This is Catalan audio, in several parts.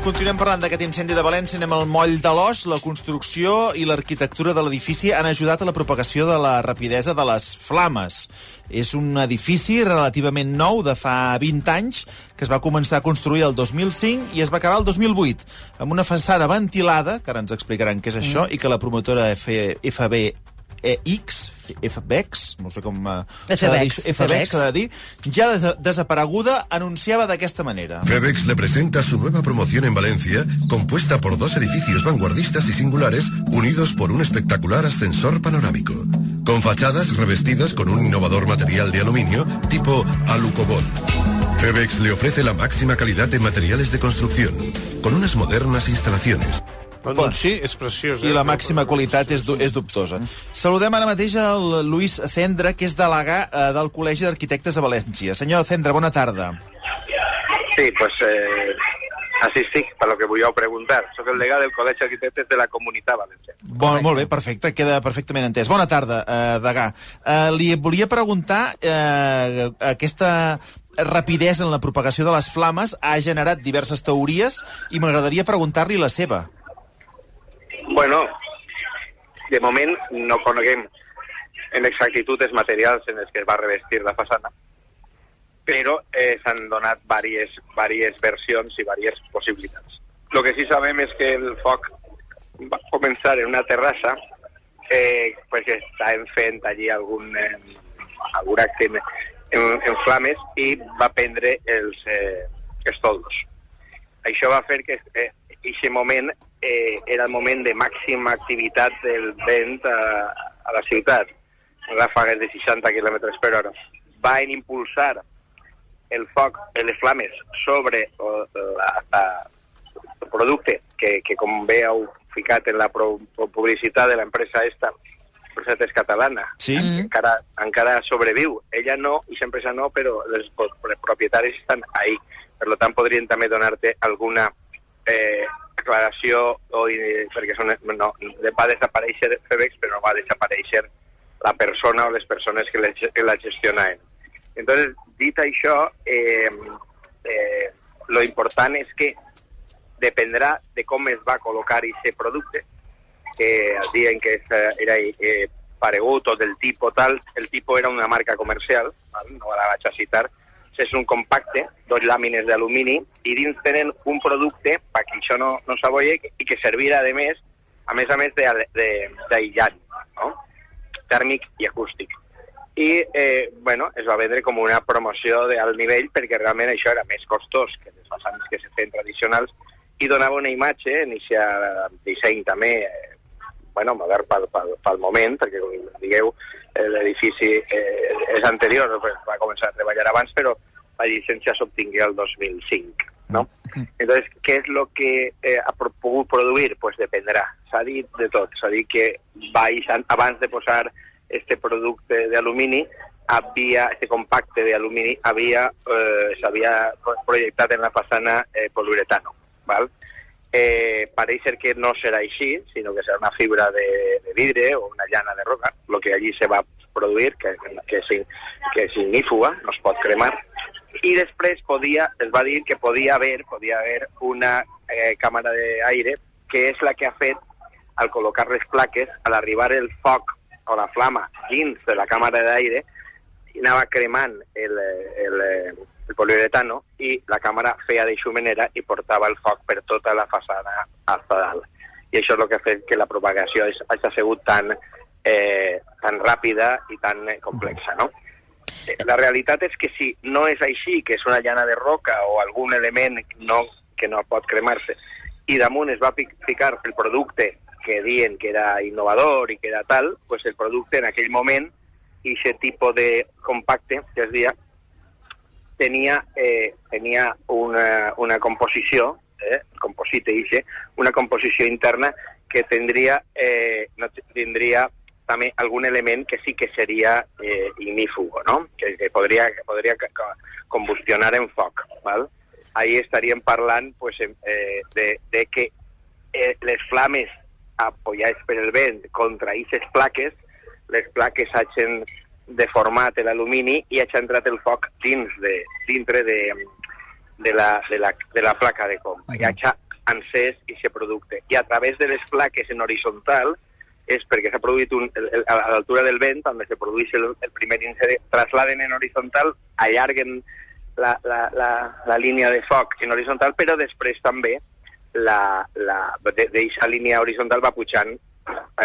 Continuem parlant d'aquest incendi de València. Anem al moll de l'Os. La construcció i l'arquitectura de l'edifici han ajudat a la propagació de la rapidesa de les flames. És un edifici relativament nou, de fa 20 anys, que es va començar a construir el 2005 i es va acabar el 2008, amb una façana ventilada, que ara ens explicaran què és això, mm. i que la promotora F FB EX, FBEX, no sé com... eh, de FBEX, FBEX, s'ha de dir, ja des desapareguda, anunciava d'aquesta manera. FedEx le presenta su nueva promoción en Valencia, compuesta por dos edificios vanguardistas y singulares unidos por un espectacular ascensor panorámico, con fachadas revestidas con un innovador material de aluminio tipo Alucobol. FedEx le ofrece la máxima calidad en materiales de construcción, con unas modernas instalaciones. Sí, és preciós. I eh? la màxima qualitat és, du és dubtosa. Saludem ara mateix el Luis Cendra, que és delegà eh, del Col·legi d'Arquitectes de València. Senyor Cendra, bona tarda. Sí, pues eh, así sí, para lo que voy a preguntar. Soy el legado del Colegio de Arquitectes de la Comunitat Valenciana. Bon, molt bé, perfecte, queda perfectament entès. Bona tarda, eh, Degà. Eh, li volia preguntar, eh, aquesta rapidesa en la propagació de les flames ha generat diverses teories i m'agradaria preguntar-li la seva. Bueno, de moment no coneguem en exactitud els materials en els que es va revestir la façana, però eh, s'han donat diverses, diverses versions i diverses possibilitats. El que sí sabem és que el foc va començar en una terrassa eh, pues que estaven fent allí algun, eh, algun acte en, en, en flames i va prendre els, eh, els toldos. Això va fer que eh, aquest moment eh, era el moment de màxima activitat del vent a, a la ciutat, ràfegues de 60 km per hora. Van impulsar el foc, eh, les flames sobre eh, la, la, el producte que, que com bé heu ficat en la publicitat de l'empresa esta, Procetes Catalana, Sí? que encara, encara sobreviu. Ella no, i empresa no, però els pro- propietaris estan ahí. Per tant, podrien també donar-te alguna eh, aclaració o, eh, perquè són, no, va desaparèixer FedEx, però no va desaparèixer la persona o les persones que, la, que la gestionaven. Entonces, dit això, eh, eh, lo important és que dependrà de com es va col·locar aquest producte, que el dia en què eh, era eh, paregut o del tipus tal, el tipus era una marca comercial, val? no la vaig a citar, és un compacte, dos làmines d'alumini, i dins tenen un producte, perquè això no, no s'aboia, i que servirà, a més, a més a més de- de- d'aïllant, no? tèrmic i acústic. I, eh, bueno, es va vendre com una promoció d'alt nivell perquè realment això era més costós que les façanes que se feien tradicionals i donava una imatge, aquest disseny també, eh, bueno, modern pel, pel, pel moment, perquè, com digueu, l'edifici eh, és anterior, pues, va començar a treballar abans, però la llicència s'obtingué el 2005, no? Entonces, què és el que eh, ha pogut produir? Pues dependrà. S'ha dit de tot. S'ha dit que baix, abans de posar este producte d'alumini, havia, este compacte d'alumini havia, eh, s'havia projectat en la façana eh, poliuretano, val? Eh, pareix ser que no serà així, sinó que serà una fibra de, de vidre o una llana de roca, el que allí se va produir, que, que, és, que és ignífuga, no es pot cremar, i després podia, es va dir que podia haver, podia haver una eh, càmera d'aire que és la que ha fet al col·locar les plaques, al arribar el foc o la flama dins de la càmera d'aire, anava cremant el, el, el poliuretano i la càmera feia de xumenera i portava el foc per tota la façana hasta dalt. I això és el que ha fet que la propagació hagi sigut tan, eh, tan ràpida i tan eh, complexa, no? Eh, La realitat és que si no és així, que és una llana de roca o algun element no, que no pot cremar-se, i damunt es va pic- ficar el producte que diuen que era innovador i que era tal, pues el producte en aquell moment, i aquest tipus de compacte que es dia, tenia, eh, tenia una, una composició, eh, composite ixe, una composició interna que tindria, eh, no tindria també algun element que sí que seria eh, ignífugo, no? que, que podria, que podria combustionar en foc. Val? Ahí estaríem parlant pues, eh, de, de que eh, les flames apoyades per el vent contra aquestes plaques, les plaques hagin deformat l'alumini i hagi entrat el foc dins de, dintre de, de, la, de, la, de la placa de com. I hagi encès aquest producte. I a través de les plaques en horitzontal és perquè s'ha produït un, el, el, a l'altura del vent, on se produeix el, el primer incendis, trasladen en horitzontal, allarguen la, la, la, la línia de foc en horitzontal, però després també la, la, d'aquesta línia horitzontal va pujant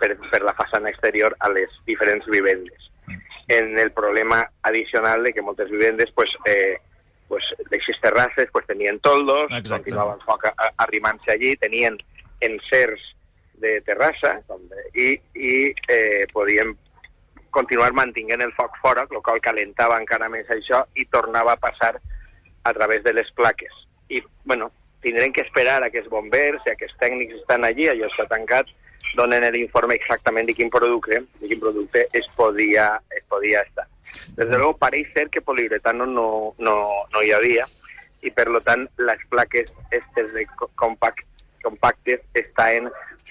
per, per la façana exterior a les diferents vivendes. En el problema addicional de que moltes vivendes pues, eh, pues, d'aixes terrasses pues, tenien toldos, Exacte. continuava el foc arrimant-se allí, tenien encerts de terrassa com de, i, i eh, podien continuar mantinguent el foc fora, el qual calentava encara més això i tornava a passar a través de les plaques. I, bueno, tindrem que esperar a que els bombers i a que els tècnics estan allí, allò està tancat, donen l'informe exactament de quin producte, de quin producte es podia, es podia estar. Des de luego, pareix ser que poliuretano no, no, no hi havia i, per lo tant, les plaques estes de co- compact, compactes estaven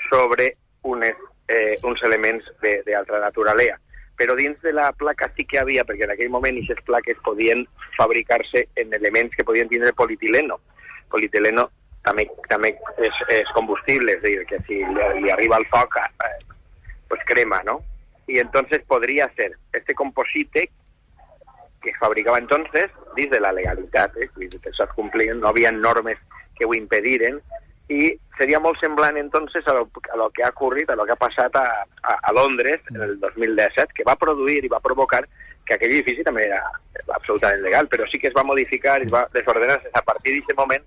sobre unes, eh, uns elements d'altra naturalea. Però dins de la placa sí que havia, perquè en aquell moment aquestes plaques podien fabricar-se en elements que podien tindre polietileno. Polietileno també, també és, és combustible, és dir, que si li, li arriba el foc, eh, pues crema, ¿no? Y entonces podría ser este composite que fabricaba entonces, dins de la legalitat, eh, que s'ha complint, no havia normes que ho impediren, i seria molt semblant entonces a lo, a lo que ha ocorrit, a lo que ha passat a, a, a Londres en el 2017, que va produir i va provocar que aquell edifici també era absolutament legal, però sí que es va modificar i es va desordenar a partir d'aquest moment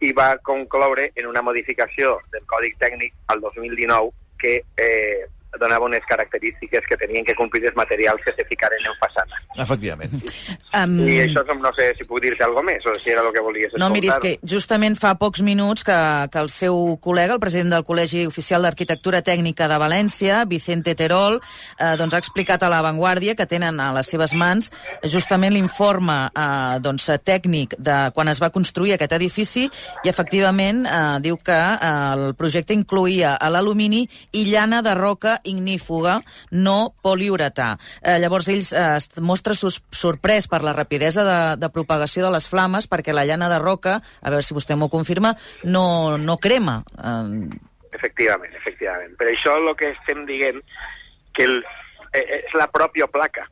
i va concloure en una modificació del Còdic Tècnic al 2019 que eh, donava unes característiques que tenien que complir els materials que se ficaren en façana. Efectivament. Um, I això no sé si puc dir-te alguna més o si era el que volies escoltar. No, miri, és que justament fa pocs minuts que, que el seu col·lega, el president del Col·legi Oficial d'Arquitectura Tècnica de València, Vicente Terol, eh, doncs ha explicat a La Vanguardia que tenen a les seves mans justament l'informe eh, doncs, tècnic de quan es va construir aquest edifici i efectivament eh, diu que eh, el projecte incluïa a l'alumini i llana de roca ignífuga, no poliuretà. Eh, llavors ells eh, es mostra sorprès per la rapidesa de, de propagació de les flames perquè la llana de roca, a veure si vostè m'ho confirma, no, no crema. Eh, Efectivament, efectivament. Per això el que estem dient que el, eh, és la pròpia placa,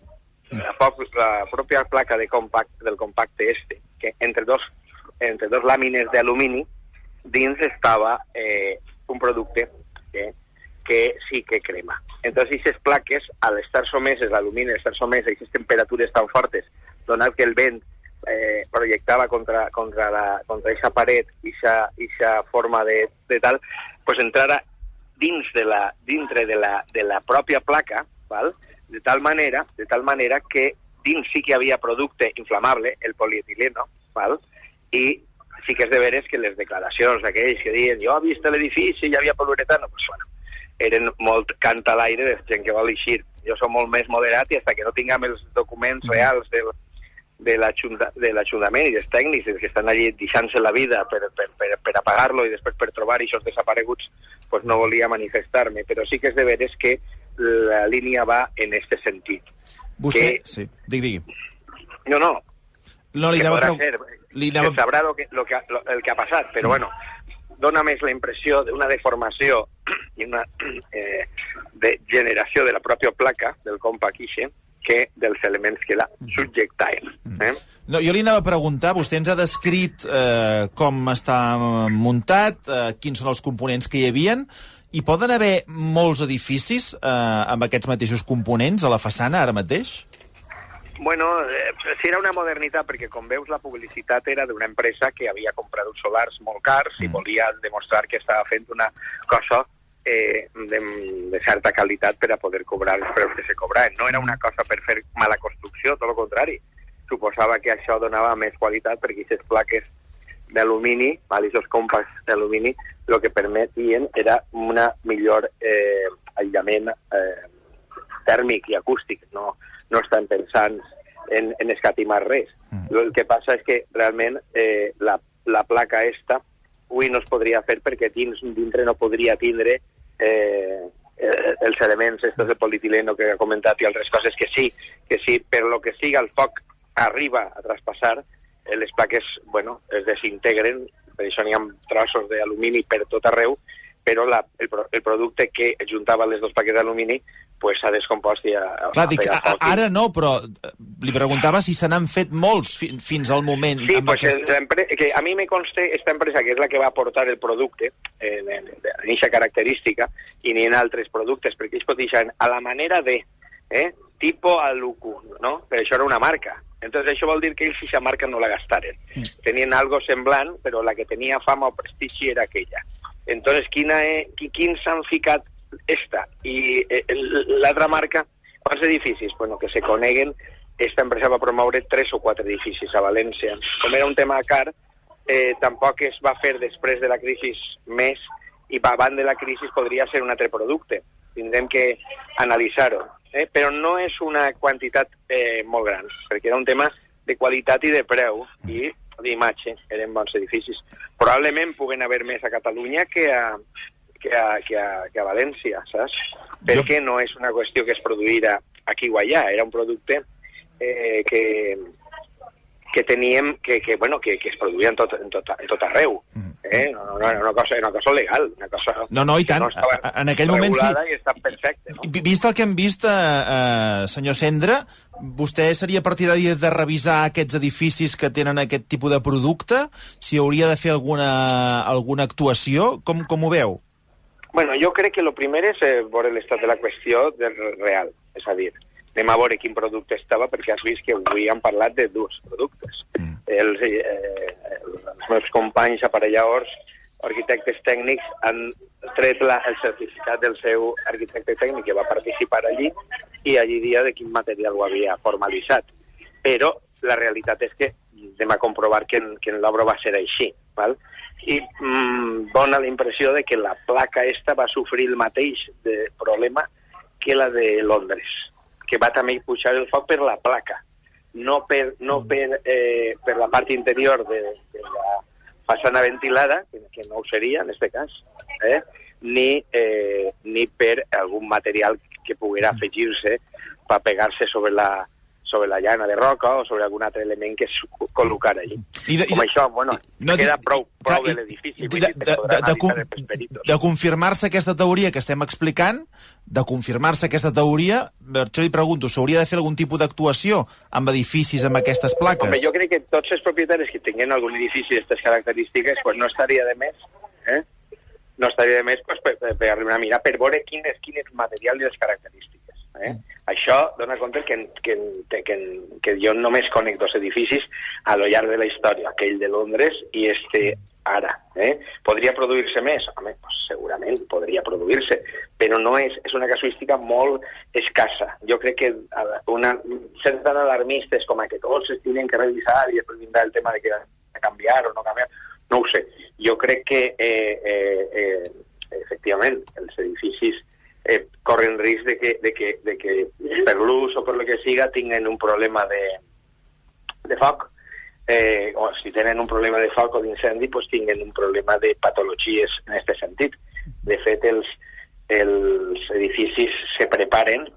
la, la pròpia placa de compact, del compacte este, que entre dos, entre dos làmines d'alumini dins estava eh, un producte que, que sí que crema. Entonces, aquestes plaques, al estar someses, l'alumini, al estar somès a aquestes temperatures tan fortes, donat que el vent eh, projectava contra, contra, la, contra esa paret, esa forma de, de tal, pues entrara dins de la, dintre de la, de la pròpia placa, val? de tal manera, de tal manera que dins sí que hi havia producte inflamable, el polietileno, val? i sí que és de veres que les declaracions d'aquells que diuen jo he vist l'edifici i hi havia poliuretano, pues, bueno, eren molt canta a l'aire de gent que vol eixir. Jo som molt més moderat i fins que no tinguem els documents reals del, de l'Ajuntament i dels tècnics que estan allí deixant-se la vida per, per, per, per apagar-lo i després per trobar aquests desapareguts, pues no volia manifestar-me, però sí que és de veres que la línia va en este sentit. Vostè... Que- Sí, digui, digui. No, no, No, li que anava ser, li que anava- sabrà lo que, lo que, lo, el que ha passat, però bueno, dona més la impressió d'una deformació i una eh, de generació de la pròpia placa del compact ixe que dels elements que la subjectaven. Eh? No, jo li anava a preguntar, vostè ens ha descrit eh, com està muntat, eh, quins són els components que hi havien, i poden haver molts edificis eh, amb aquests mateixos components a la façana ara mateix? Bueno, eh, sí era una modernitat, perquè com veus la publicitat era d'una empresa que havia comprat uns solars molt cars i volia demostrar que estava fent una cosa eh, de, de certa qualitat per a poder cobrar els preus que se cobraven. No era una cosa per fer mala construcció, tot el contrari. Suposava que això donava més qualitat perquè aquestes plaques d'alumini, aquests compacts d'alumini, el que permetien era una millor eh, aïllament eh, tèrmic i acústic, no, no estan pensant en, en escatimar res. Mm. El que passa és que realment eh, la, la placa esta avui no es podria fer perquè dins, dintre no podria tindre eh, eh, els elements estos de polietileno que he comentat i altres coses que sí, que sí, per lo que siga el foc arriba a traspassar, eh, les plaques, bueno, es desintegren per això n'hi ha trossos d'alumini per tot arreu, però la, el, el producte que juntava les dues plaques d'alumini pues, s'ha descompost i ha, Clar, dic, a, ara no, però eh, li preguntava si se n'han fet molts fi, fins al moment. Sí, amb pues aquest... el- la empre- que a mi me conste esta empresa que és la que va aportar el producte en, aquesta característica i ni en altres productes, perquè ells cotixen a la manera de, eh, tipo Alucu, no? Però això era una marca. Entonces això vol dir que ells aquesta marca no la gastaren. Tenien algo semblant, però la que tenia fama o prestigi era aquella. Entonces, quina qui, quins han ficat esta i eh, l'altra marca? Quants edificis? Bueno, que se coneguen esta empresa va promoure tres o quatre edificis a València. Com era un tema car, eh, tampoc es va fer després de la crisi més i abans de la crisi podria ser un altre producte. Tindrem que analitzar-ho. Eh? Però no és una quantitat eh, molt gran, perquè era un tema de qualitat i de preu i d'imatge, eren bons edificis. Probablement puguen haver més a Catalunya que a, que a, que a, que a València, saps? Perquè no és una qüestió que es produïra aquí o allà, era un producte eh, que, que teníem, que, que, bueno, que, que es produïa en tot, en tot, en tot arreu. Eh? No, no, no, una cosa, una cosa legal, una cosa No, no, i tant. no en aquell moment sí. i està perfecte. No? Vi- Vist el que hem vist, eh, eh, senyor Cendra, vostè seria partidari de revisar aquests edificis que tenen aquest tipus de producte? Si hauria de fer alguna, alguna actuació? Com, com ho veu? Bueno, jo crec que el primer és eh, veure l'estat de la qüestió del real, és a dir, anem a veure quin producte estava, perquè has vist que avui han parlat de dos productes. Mm. Els, eh, els meus companys aparelladors, arquitectes tècnics, han tret la, el certificat del seu arquitecte tècnic que va participar allí i allí dia de quin material ho havia formalitzat. Però la realitat és que anem a comprovar que, en- que en l'obra va ser així. Val? I mm, dona la impressió de que la placa esta va sofrir el mateix de problema que la de Londres, que va també pujar el foc per la placa, no per, no per, eh, per la part interior de, de la façana ventilada, que, no ho seria en aquest cas, eh? ni, eh, ni per algun material que poguera afegir-se per pegar-se sobre la, sobre la llana de roca o sobre algun altre element que es col·locar allí. I de- i Com de- això, bueno, no, queda prou, clar, prou de i- l'edifici, i de, dir, de, de, de, peritos. de confirmar-se aquesta teoria que estem explicant, de confirmar-se aquesta teoria, això li pregunto, s'hauria de fer algun tipus d'actuació amb edificis amb aquestes plaques? Home, jo crec que tots els propietaris que tinguin algun edifici d'aquestes característiques pues no estaria de més, eh? no estaria de més pues, per, per, per mirar, per veure quin és, quin és el material i les característiques. Eh? Això dona compte que, que, que, que jo només conec dos edificis a lo llarg de la història, aquell de Londres i este ara. Eh? Podria produir-se més? Home, pues, segurament podria produir-se, però no és, és una casuística molt escassa. Jo crec que una, ser tan alarmistes com a que tots es tenen que revisar i després vindrà el tema de que a canviar o no canviar, no ho sé. Jo crec que eh, eh, eh, efectivament els edificis eh, corren risc de que, de que, de que per l'ús o per lo que siga tinguen un problema de, de foc eh, o si tenen un problema de foc o d'incendi pues tinguen un problema de patologies en aquest sentit. De fet, els, els edificis se preparen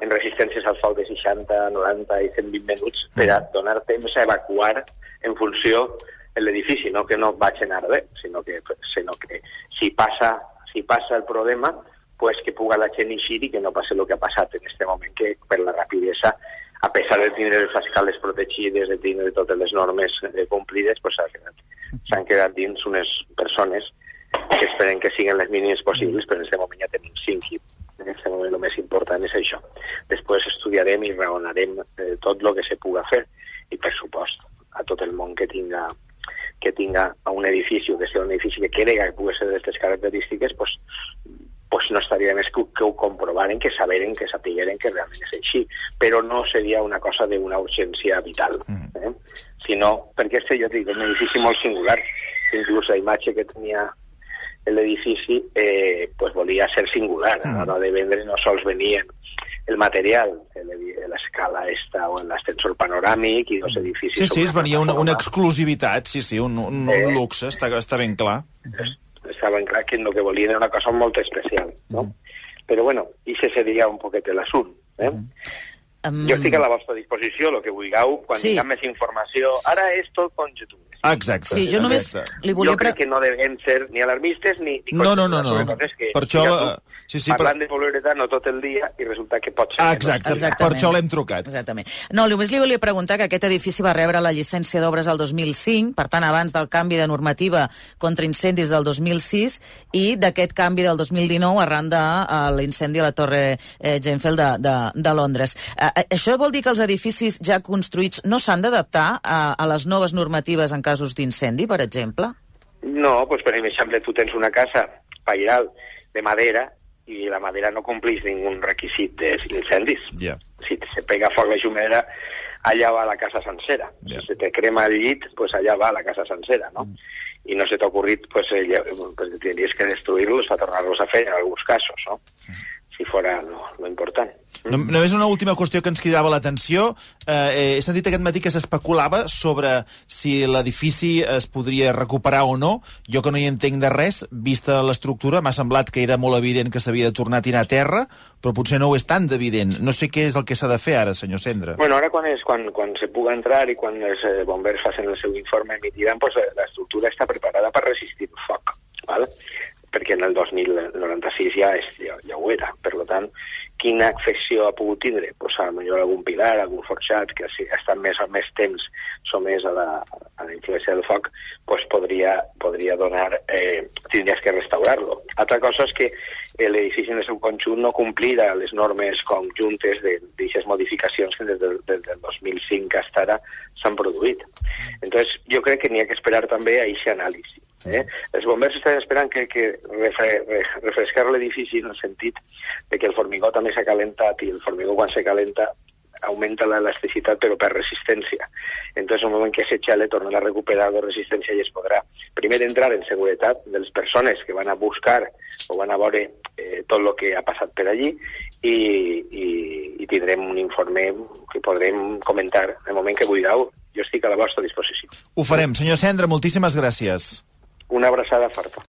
en resistències al foc de 60, 90 i 120 minuts per a donar temps a evacuar en funció de l'edifici, no que no vaig en arder, sinó que, sinó que si passa, si passa el problema, pues que puga la gent eixir i que no passi el que ha passat en aquest moment, que per la rapidesa, a pesar de tindre les escales protegides, de tindre totes les normes eh, complides, pues s'han quedat, quedat dins unes persones que esperen que siguin les mínimes possibles, però en aquest moment ja tenim cinc i en aquest moment el més important és això. Després estudiarem i raonarem eh, tot el que se puga fer i, per supost, a tot el món que tinga que tinga un edifici o que sigui un edifici que crega que pugui ser d'aquestes característiques, pues, pues no estaria més que, que ho comprovaren, que saberen, que sapigueren que realment és així. Però no seria una cosa d'una urgència vital, eh? sinó perquè este, jo dic, és un edifici molt singular. Inclús la imatge que tenia l'edifici eh, pues volia ser singular. A l'hora de vendre no sols venien el material, l'escala esta o l'ascensor panoràmic i dos edificis... Sí, sí, es venia una, una exclusivitat, sí, sí, un, un, Eh. un luxe, està, està ben clar. Estaven clar que el que volien era una cosa molt especial, no? Però bueno, i ese seria un poquet l'assunt, eh? Um... Jo estic a la vostra disposició, el que vulgueu, quan Sí. tinguem més informació. Ara és tot conjuntura. Exacte. Sí, jo només Exacte. li volia... Jo crec que no devem ser ni alarmistes ni... ni No, no, no, no. que, Per això, eh, tu, sí, sí, per- parlant de polaritat no tot el dia i resulta que pot ser... Ah, no. exacte. Exactament. Per això l'hem trucat. Exactament. No, només li volia preguntar que aquest edifici va rebre la llicència d'obres el 2005, per tant, abans del canvi de normativa contra incendis del 2006 i d'aquest canvi del 2019 arran de uh, l'incendi a la Torre eh, Grenfell de, de, de Londres. Uh, això vol dir que els edificis ja construïts no s'han d'adaptar a, a les noves normatives en casos d'incendi, per exemple? No, pues per exemple, tu tens una casa pairal de madera i la madera no complís ningú requisit d'incendis. Ja. Si se pega foc la llumera, allà va la casa sencera. Ja. Si se te crema el llit, pues allà va la casa sencera, no? I no se t'ha ocorrit, pues, eh, lla- pues tindries que destruir-los per tornar-los a fer en alguns casos, no? Si fora lo, lo important. No, només una última qüestió que ens cridava l'atenció. Eh, he sentit aquest matí que s'especulava sobre si l'edifici es podria recuperar o no. Jo que no hi entenc de res, vista l'estructura, m'ha semblat que era molt evident que s'havia de tornar a tirar a terra, però potser no ho és tan d'evident. No sé què és el que s'ha de fer ara, senyor Cendra. Bueno, ara quan, és, quan, quan se puga entrar i quan els eh, bombers facin el seu informe emitiran, pues, eh, l'estructura està preparada per resistir el foc, ¿vale? Perquè en el 2096 ja, és, ja, ja ho era. Per tant, quina afecció ha pogut tindre? Pues, a millor algun pilar, algun forjat que ha estat més o més temps somès a la, a la influència del foc, pues podria, podria donar... Eh, tindries que restaurar-lo. Altra cosa és que l'edifici en el seu conjunt no complirà les normes conjuntes d'aquestes modificacions que des del, des del 2005 fins ara s'han produït. Entonces, jo crec que n'hi ha que esperar també a aquesta anàlisi. Eh? Els bombers estan esperant que, que refre, re, refrescar l'edifici en el sentit de que el formigó també s'ha calentat i el formigó quan se calenta augmenta l'elasticitat però per resistència. Entonces, en el moment que se xale, torna a recuperar la resistència i es podrà primer entrar en seguretat de les persones que van a buscar o van a veure eh, tot el que ha passat per allí i, i, i tindrem un informe que podrem comentar en el moment que vulgueu. Jo estic a la vostra disposició. Ho farem. Senyor Cendra, moltíssimes gràcies. Una abraçada forta.